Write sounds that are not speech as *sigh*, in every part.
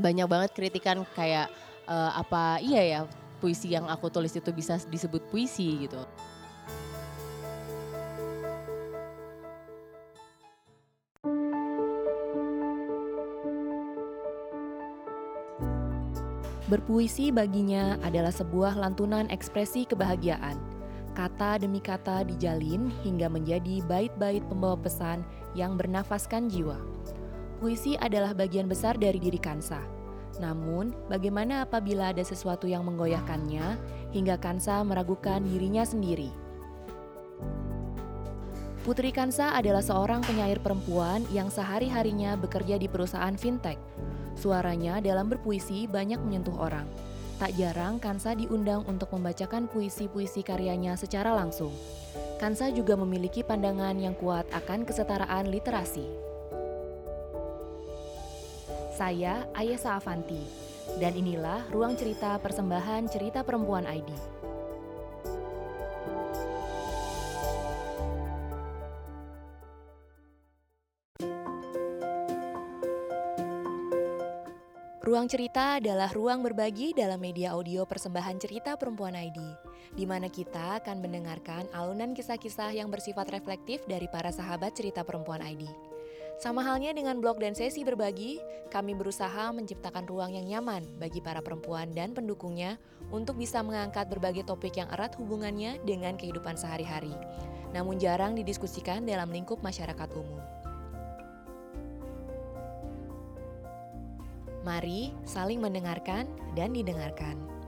banyak banget kritikan kayak uh, apa iya ya puisi yang aku tulis itu bisa disebut puisi gitu. Berpuisi baginya adalah sebuah lantunan ekspresi kebahagiaan. Kata demi kata dijalin hingga menjadi bait-bait pembawa pesan yang bernafaskan jiwa. Puisi adalah bagian besar dari diri Kansa. Namun, bagaimana apabila ada sesuatu yang menggoyahkannya hingga Kansa meragukan dirinya sendiri? Putri Kansa adalah seorang penyair perempuan yang sehari-harinya bekerja di perusahaan fintech. Suaranya dalam berpuisi banyak menyentuh orang. Tak jarang Kansa diundang untuk membacakan puisi-puisi karyanya secara langsung. Kansa juga memiliki pandangan yang kuat akan kesetaraan literasi. Saya Ayesa Avanti, dan inilah ruang cerita persembahan cerita perempuan ID. Ruang cerita adalah ruang berbagi dalam media audio persembahan cerita perempuan ID, di mana kita akan mendengarkan alunan kisah-kisah yang bersifat reflektif dari para sahabat cerita perempuan ID. Sama halnya dengan blog dan sesi berbagi, kami berusaha menciptakan ruang yang nyaman bagi para perempuan dan pendukungnya untuk bisa mengangkat berbagai topik yang erat hubungannya dengan kehidupan sehari-hari, namun jarang didiskusikan dalam lingkup masyarakat umum. Mari saling mendengarkan dan didengarkan.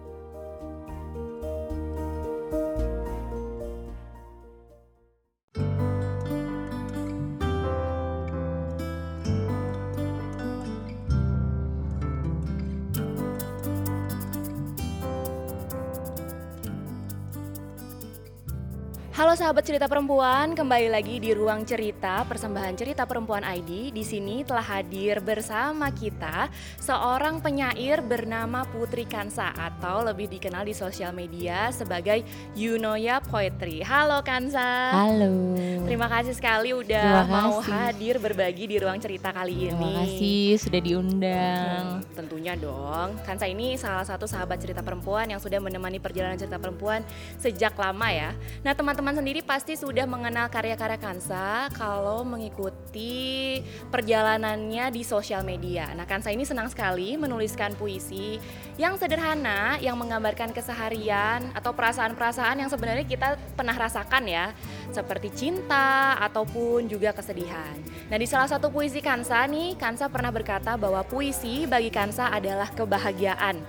Halo sahabat cerita perempuan, kembali lagi di ruang cerita persembahan cerita perempuan ID. Di sini telah hadir bersama kita seorang penyair bernama Putri Kansa atau lebih dikenal di sosial media sebagai Yunoya Poetry. Halo Kansa. Halo. Terima kasih sekali udah mau hadir berbagi di ruang cerita kali ini. Terima kasih sudah diundang. Hmm, tentunya dong. Kansa ini salah satu sahabat cerita perempuan yang sudah menemani perjalanan cerita perempuan sejak lama ya. Nah teman-teman teman-teman sendiri pasti sudah mengenal karya-karya Kansa kalau mengikuti perjalanannya di sosial media. Nah, Kansa ini senang sekali menuliskan puisi yang sederhana yang menggambarkan keseharian atau perasaan-perasaan yang sebenarnya kita pernah rasakan ya, seperti cinta ataupun juga kesedihan. Nah, di salah satu puisi Kansa nih, Kansa pernah berkata bahwa puisi bagi Kansa adalah kebahagiaan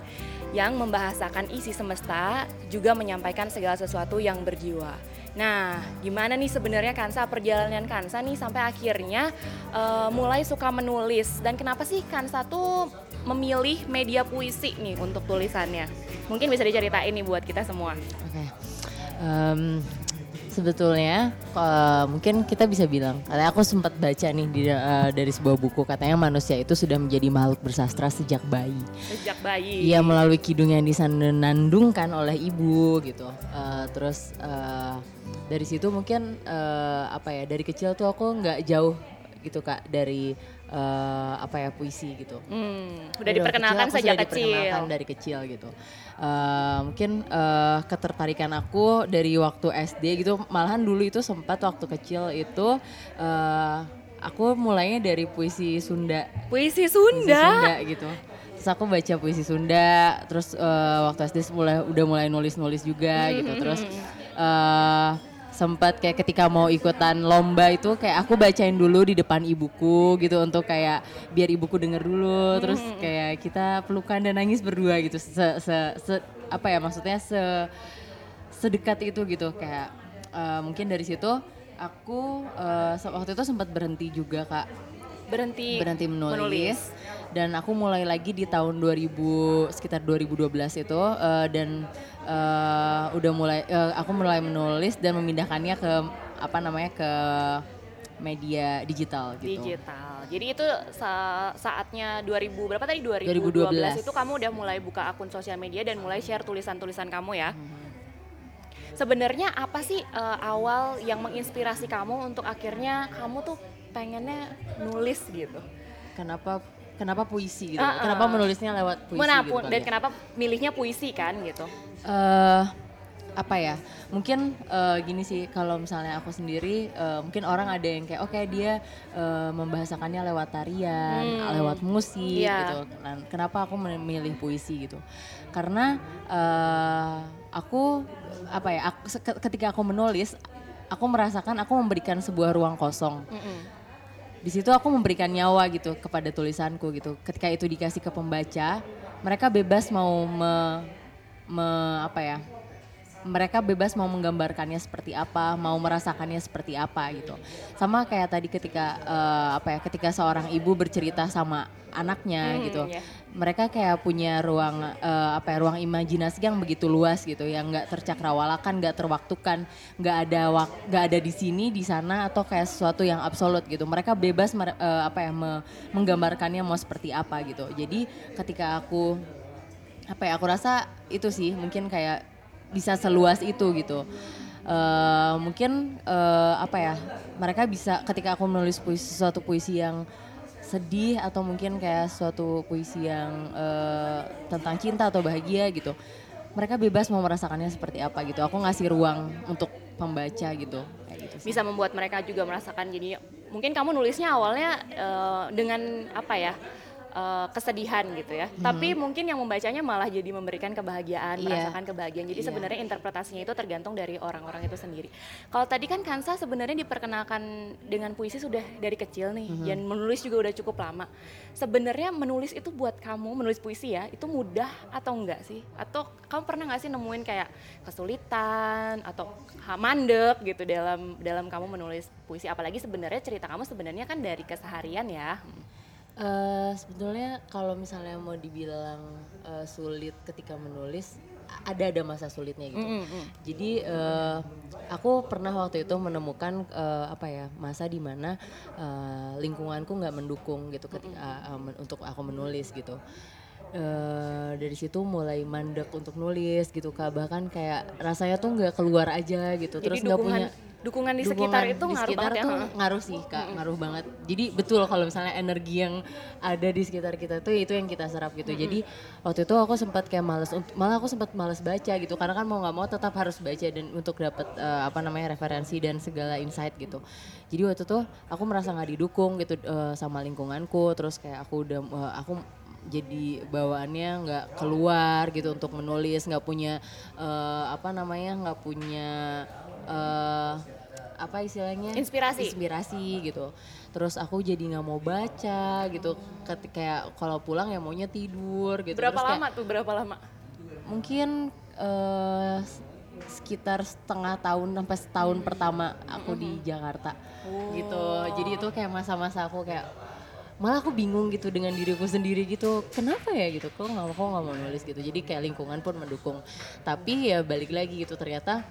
yang membahasakan isi semesta juga menyampaikan segala sesuatu yang berjiwa. Nah, gimana nih sebenarnya Kansa perjalanan Kansa nih sampai akhirnya uh, mulai suka menulis dan kenapa sih Kansa tuh memilih media puisi nih untuk tulisannya? Mungkin bisa diceritain nih buat kita semua. Oke. Okay. Um, sebetulnya uh, mungkin kita bisa bilang katanya aku sempat baca nih di, uh, dari sebuah buku katanya manusia itu sudah menjadi makhluk bersastra sejak bayi. Sejak bayi. Iya melalui kidung yang disanandungkan oleh ibu gitu. Uh, terus uh, dari situ mungkin uh, apa ya dari kecil tuh aku nggak jauh gitu kak dari uh, apa ya puisi gitu. Hmm, udah diperkenalkan kecil, sejak kecil. Diperkenalkan dari kecil gitu. Uh, mungkin uh, ketertarikan aku dari waktu SD gitu. Malahan dulu itu sempat waktu kecil itu uh, aku mulainya dari puisi Sunda. Puisi Sunda. Puisi Sunda gitu. Terus aku baca puisi Sunda. Terus uh, waktu SD mulai udah mulai nulis-nulis juga gitu. Hmm, terus uh, sempat kayak ketika mau ikutan lomba itu kayak aku bacain dulu di depan ibuku gitu untuk kayak biar ibuku denger dulu. Terus kayak kita pelukan dan nangis berdua gitu. Se, se, se apa ya maksudnya se sedekat itu gitu. Kayak uh, mungkin dari situ aku uh, waktu itu sempat berhenti juga kak berhenti berhenti menulis, menulis dan aku mulai lagi di tahun 2000 sekitar 2012 itu uh, dan uh, udah mulai uh, aku mulai menulis dan memindahkannya ke apa namanya ke media digital gitu. Digital. Jadi itu sa saatnya 2000 berapa tadi 2012, 2012 itu kamu udah mulai buka akun sosial media dan mulai share tulisan-tulisan kamu ya. Hmm. Sebenarnya apa sih uh, awal yang menginspirasi kamu untuk akhirnya kamu tuh pengennya nulis gitu? Kenapa kenapa puisi gitu, Uh-uh. kenapa menulisnya lewat puisi Mana gitu dan ya. kenapa milihnya puisi kan gitu. eh apa ya mungkin eh, gini sih kalau misalnya aku sendiri eh, mungkin orang ada yang kayak oke dia eh, membahasakannya lewat tarian Hmm. lewat musik Iya. gitu Dan kenapa aku memilih puisi gitu karena eh, aku apa ya aku, ketika aku menulis aku merasakan aku memberikan sebuah ruang kosong Mm-mm. Di situ aku memberikan nyawa gitu kepada tulisanku gitu. Ketika itu dikasih ke pembaca, mereka bebas mau me, me- apa ya? Mereka bebas mau menggambarkannya seperti apa, mau merasakannya seperti apa gitu. Sama kayak tadi ketika eh, apa ya? Ketika seorang ibu bercerita sama anaknya Hmm, gitu. iya. Mereka kayak punya ruang eh, apa ya? Ruang imajinasi yang begitu luas gitu, yang nggak tercakrawalakan, nggak terwaktukan, nggak ada wak- nggak ada di sini, di sana atau kayak sesuatu yang absolut gitu. Mereka bebas mer- eh, apa ya? me- menggambarkannya mau seperti apa gitu. Jadi ketika aku apa ya? Aku rasa itu sih mungkin kayak bisa seluas itu gitu. Eh, mungkin eh, apa ya? Mereka bisa ketika aku menulis puisi sesuatu puisi yang sedih atau mungkin kayak suatu puisi yang eh, tentang cinta atau bahagia gitu. Mereka bebas mau merasakannya seperti apa gitu. Aku ngasih ruang untuk pembaca gitu. Kayak gitu. Bisa membuat mereka juga merasakan jadi mungkin kamu nulisnya awalnya eh, dengan apa ya? Eh, kesedihan gitu ya. Tapi mungkin yang membacanya malah jadi memberikan kebahagiaan, Iya. merasakan kebahagiaan. Jadi Iya. sebenarnya interpretasinya itu tergantung dari orang-orang itu sendiri. Kalau tadi kan Kansa sebenarnya diperkenalkan dengan puisi sudah dari kecil nih dan menulis juga udah cukup lama. Sebenarnya menulis itu buat kamu menulis puisi ya, itu mudah atau enggak sih? Atau kamu pernah nggak sih nemuin kayak kesulitan atau mandek gitu dalam dalam kamu menulis puisi apalagi sebenarnya cerita kamu sebenarnya kan dari keseharian ya. Eh, sebetulnya kalau misalnya mau dibilang eh, sulit ketika menulis ada ada masa sulitnya gitu. Mm, mm, mm. Jadi eh, aku pernah waktu itu menemukan eh, apa ya masa di mana eh, lingkunganku nggak mendukung gitu ketika eh, men- untuk aku menulis gitu. Eh, dari situ mulai mandek untuk nulis gitu kak bahkan kayak rasanya tuh nggak keluar aja gitu Jadi terus nggak punya dukungan di sekitar dukungan itu di ngaruh sekitar banget ya. tuh ha? ngaruh sih kak. Ngaruh banget. Jadi betul kalau misalnya energi yang ada di sekitar kita tuh itu yang kita serap gitu. Jadi waktu itu aku sempat kayak males unt- malah aku sempat males baca gitu. Karena kan mau nggak mau tetap harus baca dan untuk dapat eh, apa namanya referensi dan segala insight gitu. Jadi waktu itu aku merasa nggak didukung gitu eh, sama lingkunganku. Terus kayak aku udah eh, aku jadi bawaannya nggak keluar gitu untuk menulis nggak punya eh, apa namanya nggak punya eh, apa istilahnya Inspirasi. inspirasi gitu terus aku jadi nggak mau baca gitu ketika kayak kalau pulang ya maunya tidur gitu Berapa Terus kayak lama tuh? Berapa lama? mungkin eh, sekitar setengah tahun sampai setahun pertama aku di Jakarta gitu jadi itu kayak masa-masa aku kayak malah aku bingung gitu dengan diriku sendiri gitu kenapa ya gitu kok nggak kok nggak mau nulis gitu. Jadi kayak lingkungan pun mendukung. Tapi ya balik lagi gitu ternyata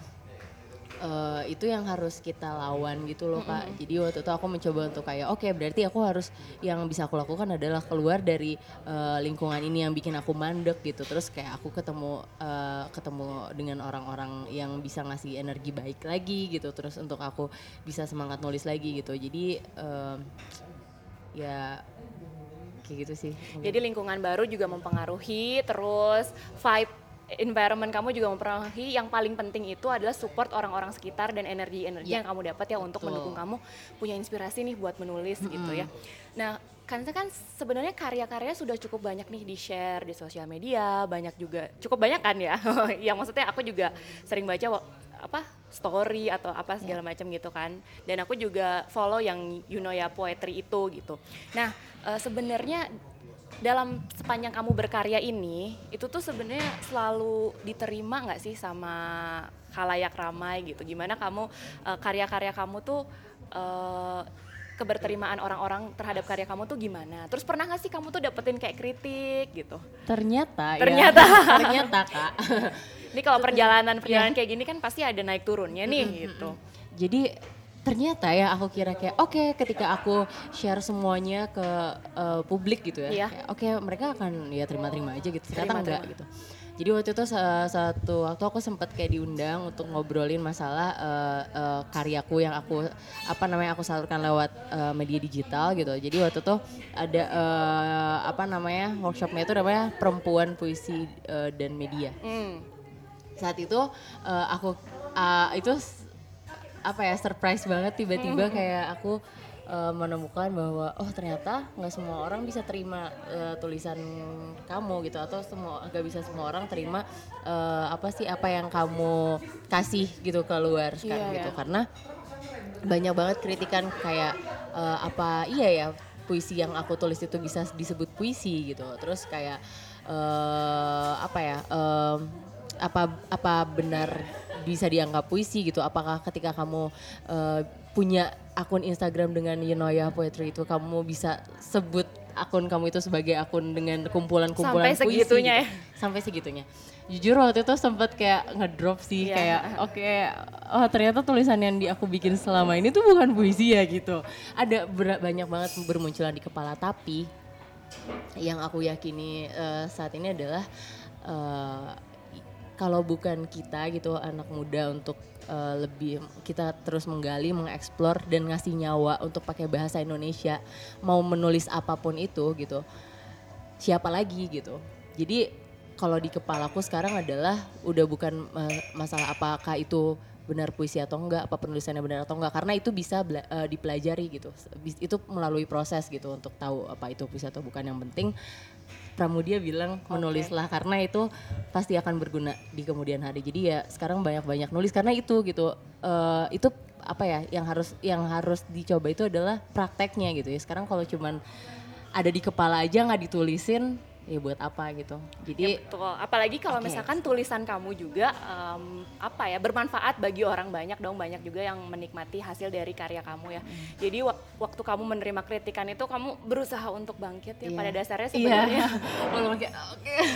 eh, itu yang harus kita lawan gitu loh kak. Jadi waktu itu aku mencoba untuk kayak oke berarti aku harus yang bisa aku lakukan adalah keluar dari eh, lingkungan ini yang bikin aku mandek gitu. Terus kayak aku ketemu eh, ketemu dengan orang-orang yang bisa ngasih energi baik lagi gitu. Terus untuk aku bisa semangat nulis lagi gitu. Jadi em, ya kayak gitu sih. Jadi lingkungan baru juga mempengaruhi, terus vibe environment kamu juga mempengaruhi. Yang paling penting itu adalah support orang-orang sekitar dan energi-energi Ya. yang kamu dapat ya untuk Betul. mendukung kamu punya inspirasi nih buat menulis gitu ya. Nah, karena kan sebenarnya karya-karya sudah cukup banyak nih di share di sosial media, banyak juga cukup banyak kan ya. *laughs* yang maksudnya aku juga sering baca apa story atau apa segala macam gitu kan. Dan aku juga follow yang you know ya poetry itu gitu. Nah, eh, sebenarnya dalam sepanjang kamu berkarya ini itu tuh sebenarnya selalu diterima nggak sih sama khalayak ramai gitu? Gimana kamu eh, karya-karya kamu tuh eh, keberterimaan orang-orang terhadap karya kamu tuh gimana? Terus pernah nggak sih kamu tuh dapetin kayak kritik gitu? Ternyata Ternyata. ya, *laughs* ternyata kak. Ini kalau perjalanan perjalanan kayak gini kan pasti ada naik turunnya nih gitu. Jadi ternyata ya aku kira kayak oke ketika aku share semuanya ke eh, publik gitu ya. Iya. Oke mereka akan ya terima-terima aja gitu. Ternyata Terima-terima. enggak gitu. Jadi waktu itu sa- satu waktu aku sempat kayak diundang untuk ngobrolin masalah eh, eh, karyaku yang aku apa namanya aku salurkan lewat eh, media digital gitu. Jadi waktu itu ada eh, apa namanya workshopnya itu namanya perempuan puisi eh, dan media. Hmm. Saat itu eh, aku ah, itu apa ya surprise banget tiba-tiba kayak aku eh, menemukan bahwa oh ternyata nggak semua orang bisa terima eh, tulisan kamu gitu atau semua nggak bisa semua orang terima eh, apa sih apa yang kamu kasih gitu keluar sekarang Iya, gitu. iya. karena banyak banget kritikan kayak eh, apa iya ya puisi yang aku tulis itu bisa disebut puisi gitu. Terus kayak eh, apa ya em, apa apa benar bisa dianggap puisi gitu apakah ketika kamu eh, punya akun Instagram dengan Yenoya Poetry itu kamu bisa sebut akun kamu itu sebagai akun dengan kumpulan-kumpulan Sampai puisi segitunya gitu. sampai segitunya jujur waktu itu sempat kayak ngedrop sih Iya. kayak oke oh ternyata tulisan yang di aku bikin selama ini tuh bukan puisi ya gitu ada banyak banget bermunculan di kepala tapi yang aku yakini eh, saat ini adalah eh, kalau bukan kita gitu anak muda untuk eh, lebih kita terus menggali, mengeksplor dan ngasih nyawa untuk pakai bahasa Indonesia, mau menulis apa pun itu gitu. Siapa lagi gitu. Jadi kalau di kepalaku sekarang adalah udah bukan eh, masalah apakah itu benar puisi atau enggak, apa penulisannya benar atau enggak, karena itu bisa eh, dipelajari gitu. Itu melalui proses gitu untuk tahu apa itu puisi atau bukan. Yang penting Pramudia bilang menulislah karena itu pasti akan berguna di kemudian hari. Jadi ya sekarang banyak-banyak nulis karena itu gitu. Eh, itu apa ya yang harus yang harus dicoba itu adalah prakteknya gitu ya. Sekarang kalau cuman ada di kepala aja nggak ditulisin ya buat apa gitu. Jadi Betul. Apalagi kalau Oke. misalkan tulisan kamu juga em, apa ya bermanfaat bagi orang banyak dong banyak juga yang menikmati hasil dari karya kamu ya. Hmm. Jadi wak- waktu kamu menerima kritikan itu kamu berusaha untuk bangkit ya. Iya. Pada dasarnya iya. sebenarnya *laughs* Walaupun oke.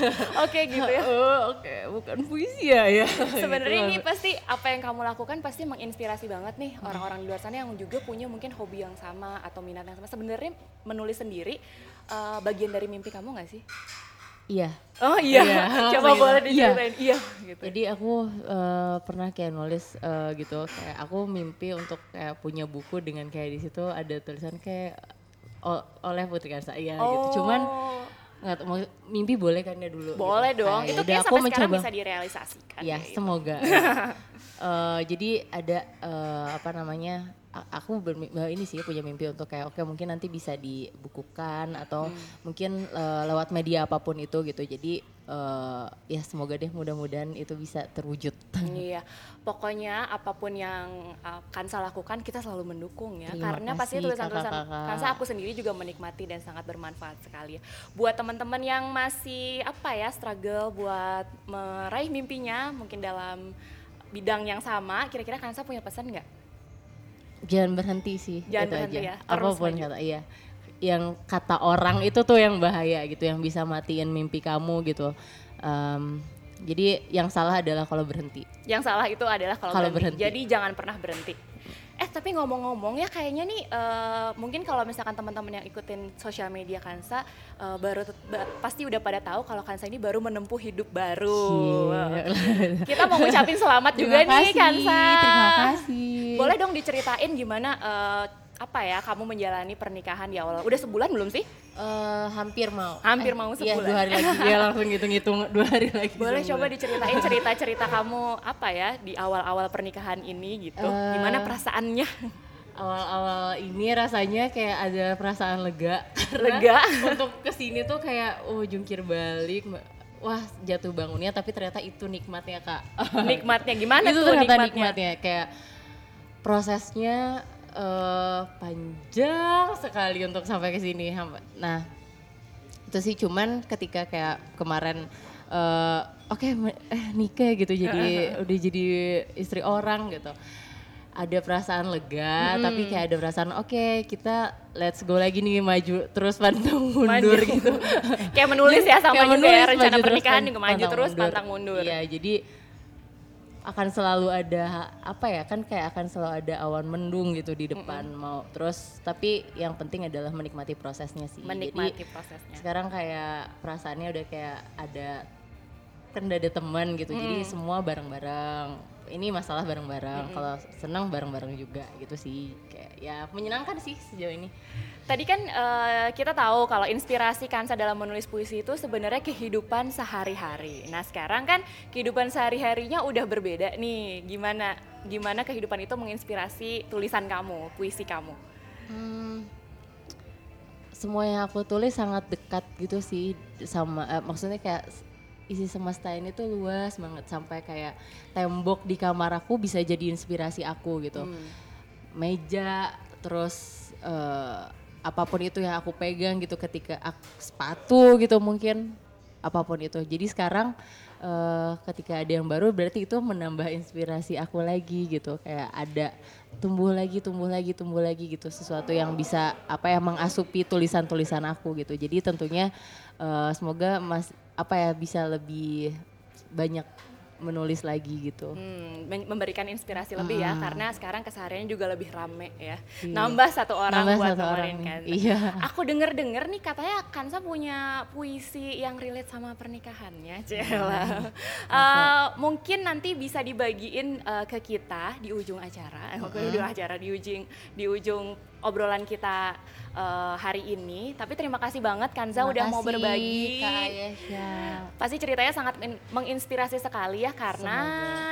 *laughs* oke gitu ya. Oh, oke, bukan puisi ya ya. *laughs* Sebenarnya Gitu. ini pasti apa yang kamu lakukan pasti menginspirasi banget nih orang-orang di luar sana yang juga punya mungkin hobi yang sama atau minat yang sama. Sebenarnya menulis sendiri eh, bagian dari mimpi kamu nggak sih? Iya. Oh iya, Iya, *laughs* coba gitu. boleh Iya. diceritain. Iya, gitu. Jadi aku eh, pernah kayak nulis eh, gitu, kayak aku mimpi untuk kayak punya buku dengan kayak di situ ada tulisan kayak oleh Putri Karsa, iya gitu. Cuman Oh. nggak tahu, mau- mimpi boleh kan ya dulu? Boleh gitu. dong. Nah, itu kayak aku sampai sekarang mencoba. bisa direalisasikan. Ya, gitu. semoga. *laughs* Eh, jadi ada eh, apa namanya? Aku eh, ini sih punya mimpi untuk kayak oke mungkin nanti bisa dibukukan atau Hmm. mungkin eh, lewat media apa pun itu gitu. Jadi eh, ya semoga deh mudah-mudahan itu bisa terwujud. *laughs* Iya, pokoknya apa pun yang uh, Kansa lakukan kita selalu mendukung ya. Terima Karena pasti tulisan-tulisan. Kansa aku sendiri juga menikmati dan sangat bermanfaat sekali. ya. Buat teman-teman yang masih apa ya struggle buat meraih mimpinya, mungkin dalam bidang yang sama, kira-kira Kansa punya pesan nggak? Jangan berhenti sih. Jangan itu berhenti aja. ya, terus Apa pun maju. kata iya. Yang kata orang itu tuh yang bahaya gitu, yang bisa matiin mimpi kamu gitu. Em, jadi yang salah adalah kalau berhenti. Yang salah itu adalah kalau Kalau berhenti. berhenti. Jadi jangan pernah berhenti. Eh tapi ngomong-ngomong ya kayaknya nih eh, mungkin kalau misalkan teman-teman yang ikutin sosial media Kansa eh, baru ba- pasti udah pada tahu kalau Kansa ini baru menempuh hidup baru. Cie. Kita mau ngucapin selamat *laughs* juga Terima nih kasih, Kansa. Terima kasih. Boleh dong diceritain gimana eh, apa ya kamu menjalani pernikahan di awal? Udah sebulan belum sih? Eh, hampir mau. Hampir mau Iya, sebulan. dua hari lagi. Dia *laughs* langsung ngitung-ngitung dua hari lagi. Boleh sebulan. coba diceritain cerita-cerita *laughs* kamu apa ya di awal-awal pernikahan ini gitu. Eh, Gimana perasaannya? Awal-awal ini rasanya kayak ada perasaan lega. *laughs* Lega. Untuk ke sini tuh kayak, oh jungkir balik. Wah jatuh bangunnya tapi ternyata itu nikmatnya kak. nikmatnya gimana itu tuh ternyata nikmatnya? nikmatnya kayak prosesnya eh, panjang sekali untuk sampai ke sini. Nah itu sih cuman ketika kayak kemarin eh, oke me- eh nikah gitu jadi *laughs* udah jadi istri orang gitu ada perasaan lega tapi kayak ada perasaan oke kita let's go lagi nih maju terus pantang mundur Maju. gitu *laughs* kayak menulis ya sama Kayak juga menulis, ya rencana maju terus, pernikahan juga maju terus pantang mundur. Iya, jadi akan selalu ada apa ya kan kayak akan selalu ada awan mendung gitu di depan mau. Terus tapi yang penting adalah menikmati prosesnya sih. Menikmati Jadi prosesnya. sekarang kayak perasaannya udah kayak ada kan udah ada teman gitu. Jadi semua bareng-bareng. Ini masalah bareng-bareng. Kalau senang bareng-bareng juga gitu sih. Kayak ya menyenangkan sih sejauh ini Tadi kan eh, kita tahu kalau inspirasi Kansa dalam menulis puisi itu sebenarnya kehidupan sehari-hari. Nah sekarang kan kehidupan sehari-harinya udah berbeda nih. Gimana gimana kehidupan itu menginspirasi tulisan kamu, puisi kamu? Hmm, semua yang aku tulis sangat dekat gitu sih sama eh, maksudnya kayak isi semesta ini tuh luas banget sampai kayak tembok di kamar aku bisa jadi inspirasi aku gitu. Meja terus eh, apa pun itu yang aku pegang gitu ketika ak- sepatu gitu mungkin apa pun itu. Jadi sekarang eh, ketika ada yang baru berarti itu menambah inspirasi aku lagi gitu. Kayak ada tumbuh lagi, tumbuh lagi, tumbuh lagi gitu. Sesuatu yang bisa apa ya mengasupi tulisan-tulisan aku gitu. Jadi tentunya eh, semoga Mas apa ya bisa lebih banyak menulis lagi gitu. Hmm, memberikan inspirasi lebih ya Ah. karena sekarang kesehariannya juga lebih rame ya. Iya. Nambah satu orang Nambah buat satu orang. kan. Iya. Aku denger-denger nih katanya Kansa punya puisi yang relate sama pernikahannya, Cela. Eh, mungkin nanti bisa dibagiin eh, ke kita di ujung acara, di ujung acara di ujung di ujung obrolan kita eh, hari ini. Tapi terima kasih banget Kanza udah mau Makasih, berbagi. Kak Ayesha. Pasti ceritanya sangat in- menginspirasi sekali ya karena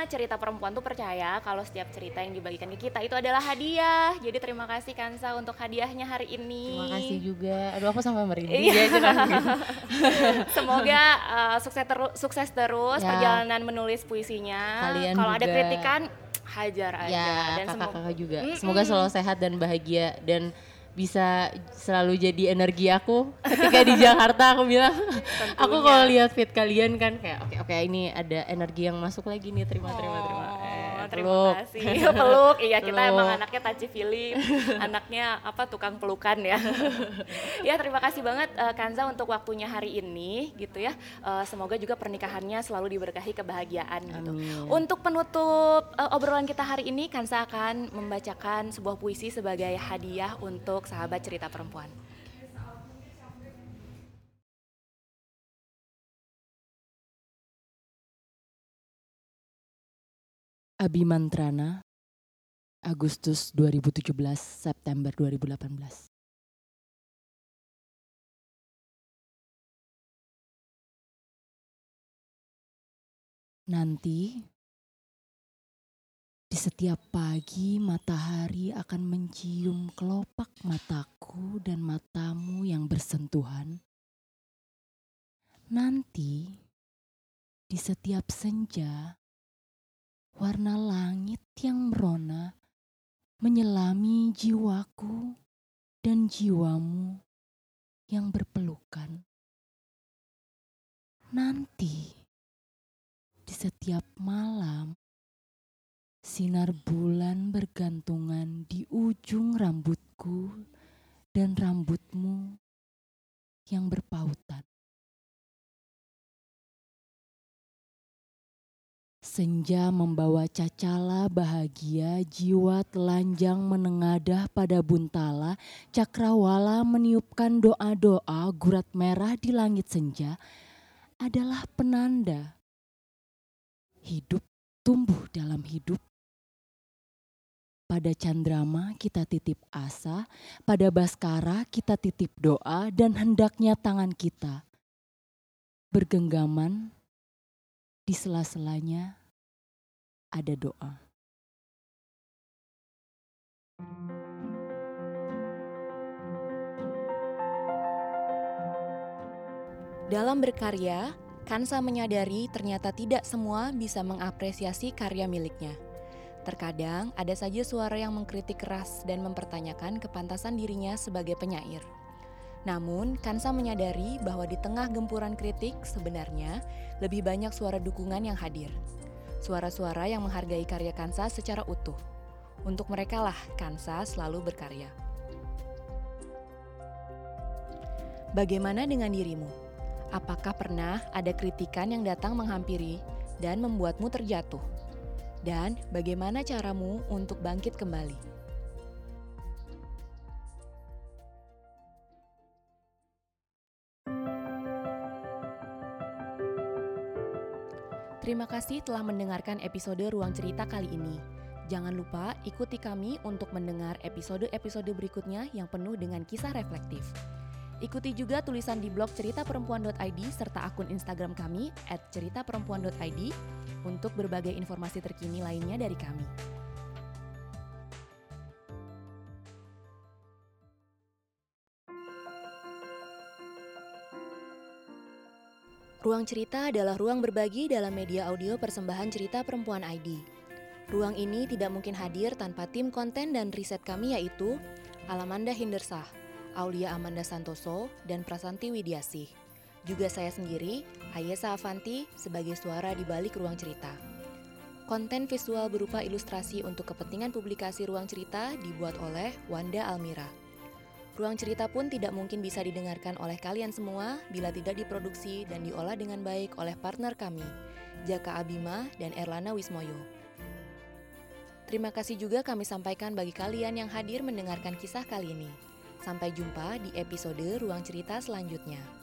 cerita perempuan tuh percaya kalau setiap cerita yang dibagikan ke kita itu adalah hadiah. Jadi terima kasih Kansa untuk hadiahnya hari ini. Terima kasih juga. Aduh aku sampai merinding Iya. ya gitu. *laughs* Semoga uh, sukses terus sukses terus Ya. perjalanan menulis puisinya. Kalau ada kritikan hajar aja Ya dan semoga kakak-kakak juga. Mm-mm. Semoga selalu sehat dan bahagia dan bisa selalu jadi energi aku. Ketika di Jakarta aku bilang aku kalau lihat feed kalian kan kayak oke oke ini ada energi yang masuk lagi nih terima terima terima Eh, terima peluk. kasih. *laughs* Peluk. Iya, kita Peluk. emang anaknya Taci Philip, *laughs* anaknya apa tukang pelukan ya. ya, terima kasih banget eh, Kanza untuk waktunya hari ini gitu ya. Eh, semoga juga pernikahannya selalu diberkahi kebahagiaan gitu. Amin. Untuk penutup eh, obrolan kita hari ini, Kanza akan membacakan sebuah puisi sebagai hadiah untuk sahabat cerita perempuan. Abimantrana Agustus 2017 September 2018 Nanti di setiap pagi matahari akan mencium kelopak mataku dan matamu yang bersentuhan. Nanti di setiap senja warna langit yang merona menyelami jiwaku dan jiwamu yang berpelukan. Nanti, di setiap malam, sinar bulan bergantungan di ujung rambutku dan rambutmu yang berpautan. Senja membawa cacala bahagia, jiwa telanjang menengadah pada buntala, cakrawala meniupkan doa-doa, gurat merah di langit senja adalah penanda hidup tumbuh dalam hidup. Pada candrama kita titip asa, pada baskara kita titip doa dan hendaknya tangan kita bergenggaman di sela-selanya ada doa. Dalam berkarya, Kansa menyadari ternyata tidak semua bisa mengapresiasi karya miliknya. Terkadang ada saja suara yang mengkritik keras dan mempertanyakan kepantasan dirinya sebagai penyair. Namun, Kansa menyadari bahwa di tengah gempuran kritik sebenarnya lebih banyak suara dukungan yang hadir. Suara-suara yang menghargai karya Kansa secara utuh. Untuk mereka lah Kansa selalu berkarya. Bagaimana dengan dirimu? Apakah pernah ada kritikan yang datang menghampiri dan membuatmu terjatuh? Dan bagaimana caramu untuk bangkit kembali? Terima kasih telah mendengarkan episode Ruang Cerita kali ini. Jangan lupa ikuti kami untuk mendengar episode-episode berikutnya yang penuh dengan kisah reflektif. Ikuti juga tulisan di blog ceritaperempuan.id serta akun Instagram kami @ceritaperempuan.id untuk berbagai informasi terkini lainnya dari kami. Ruang Cerita adalah ruang berbagi dalam media audio persembahan cerita perempuan ID. Ruang ini tidak mungkin hadir tanpa tim konten dan riset kami yaitu Alamanda Hindersah, Aulia Amanda Santoso, dan Prasanti Widiasih. Juga saya sendiri, Ayesa Avanti, sebagai suara di balik ruang cerita. Konten visual berupa ilustrasi untuk kepentingan publikasi ruang cerita dibuat oleh Wanda Almira. Ruang cerita pun tidak mungkin bisa didengarkan oleh kalian semua bila tidak diproduksi dan diolah dengan baik oleh partner kami, Jaka Abima dan Erlana Wismoyo. Terima kasih juga kami sampaikan bagi kalian yang hadir mendengarkan kisah kali ini. Sampai jumpa di episode Ruang Cerita selanjutnya.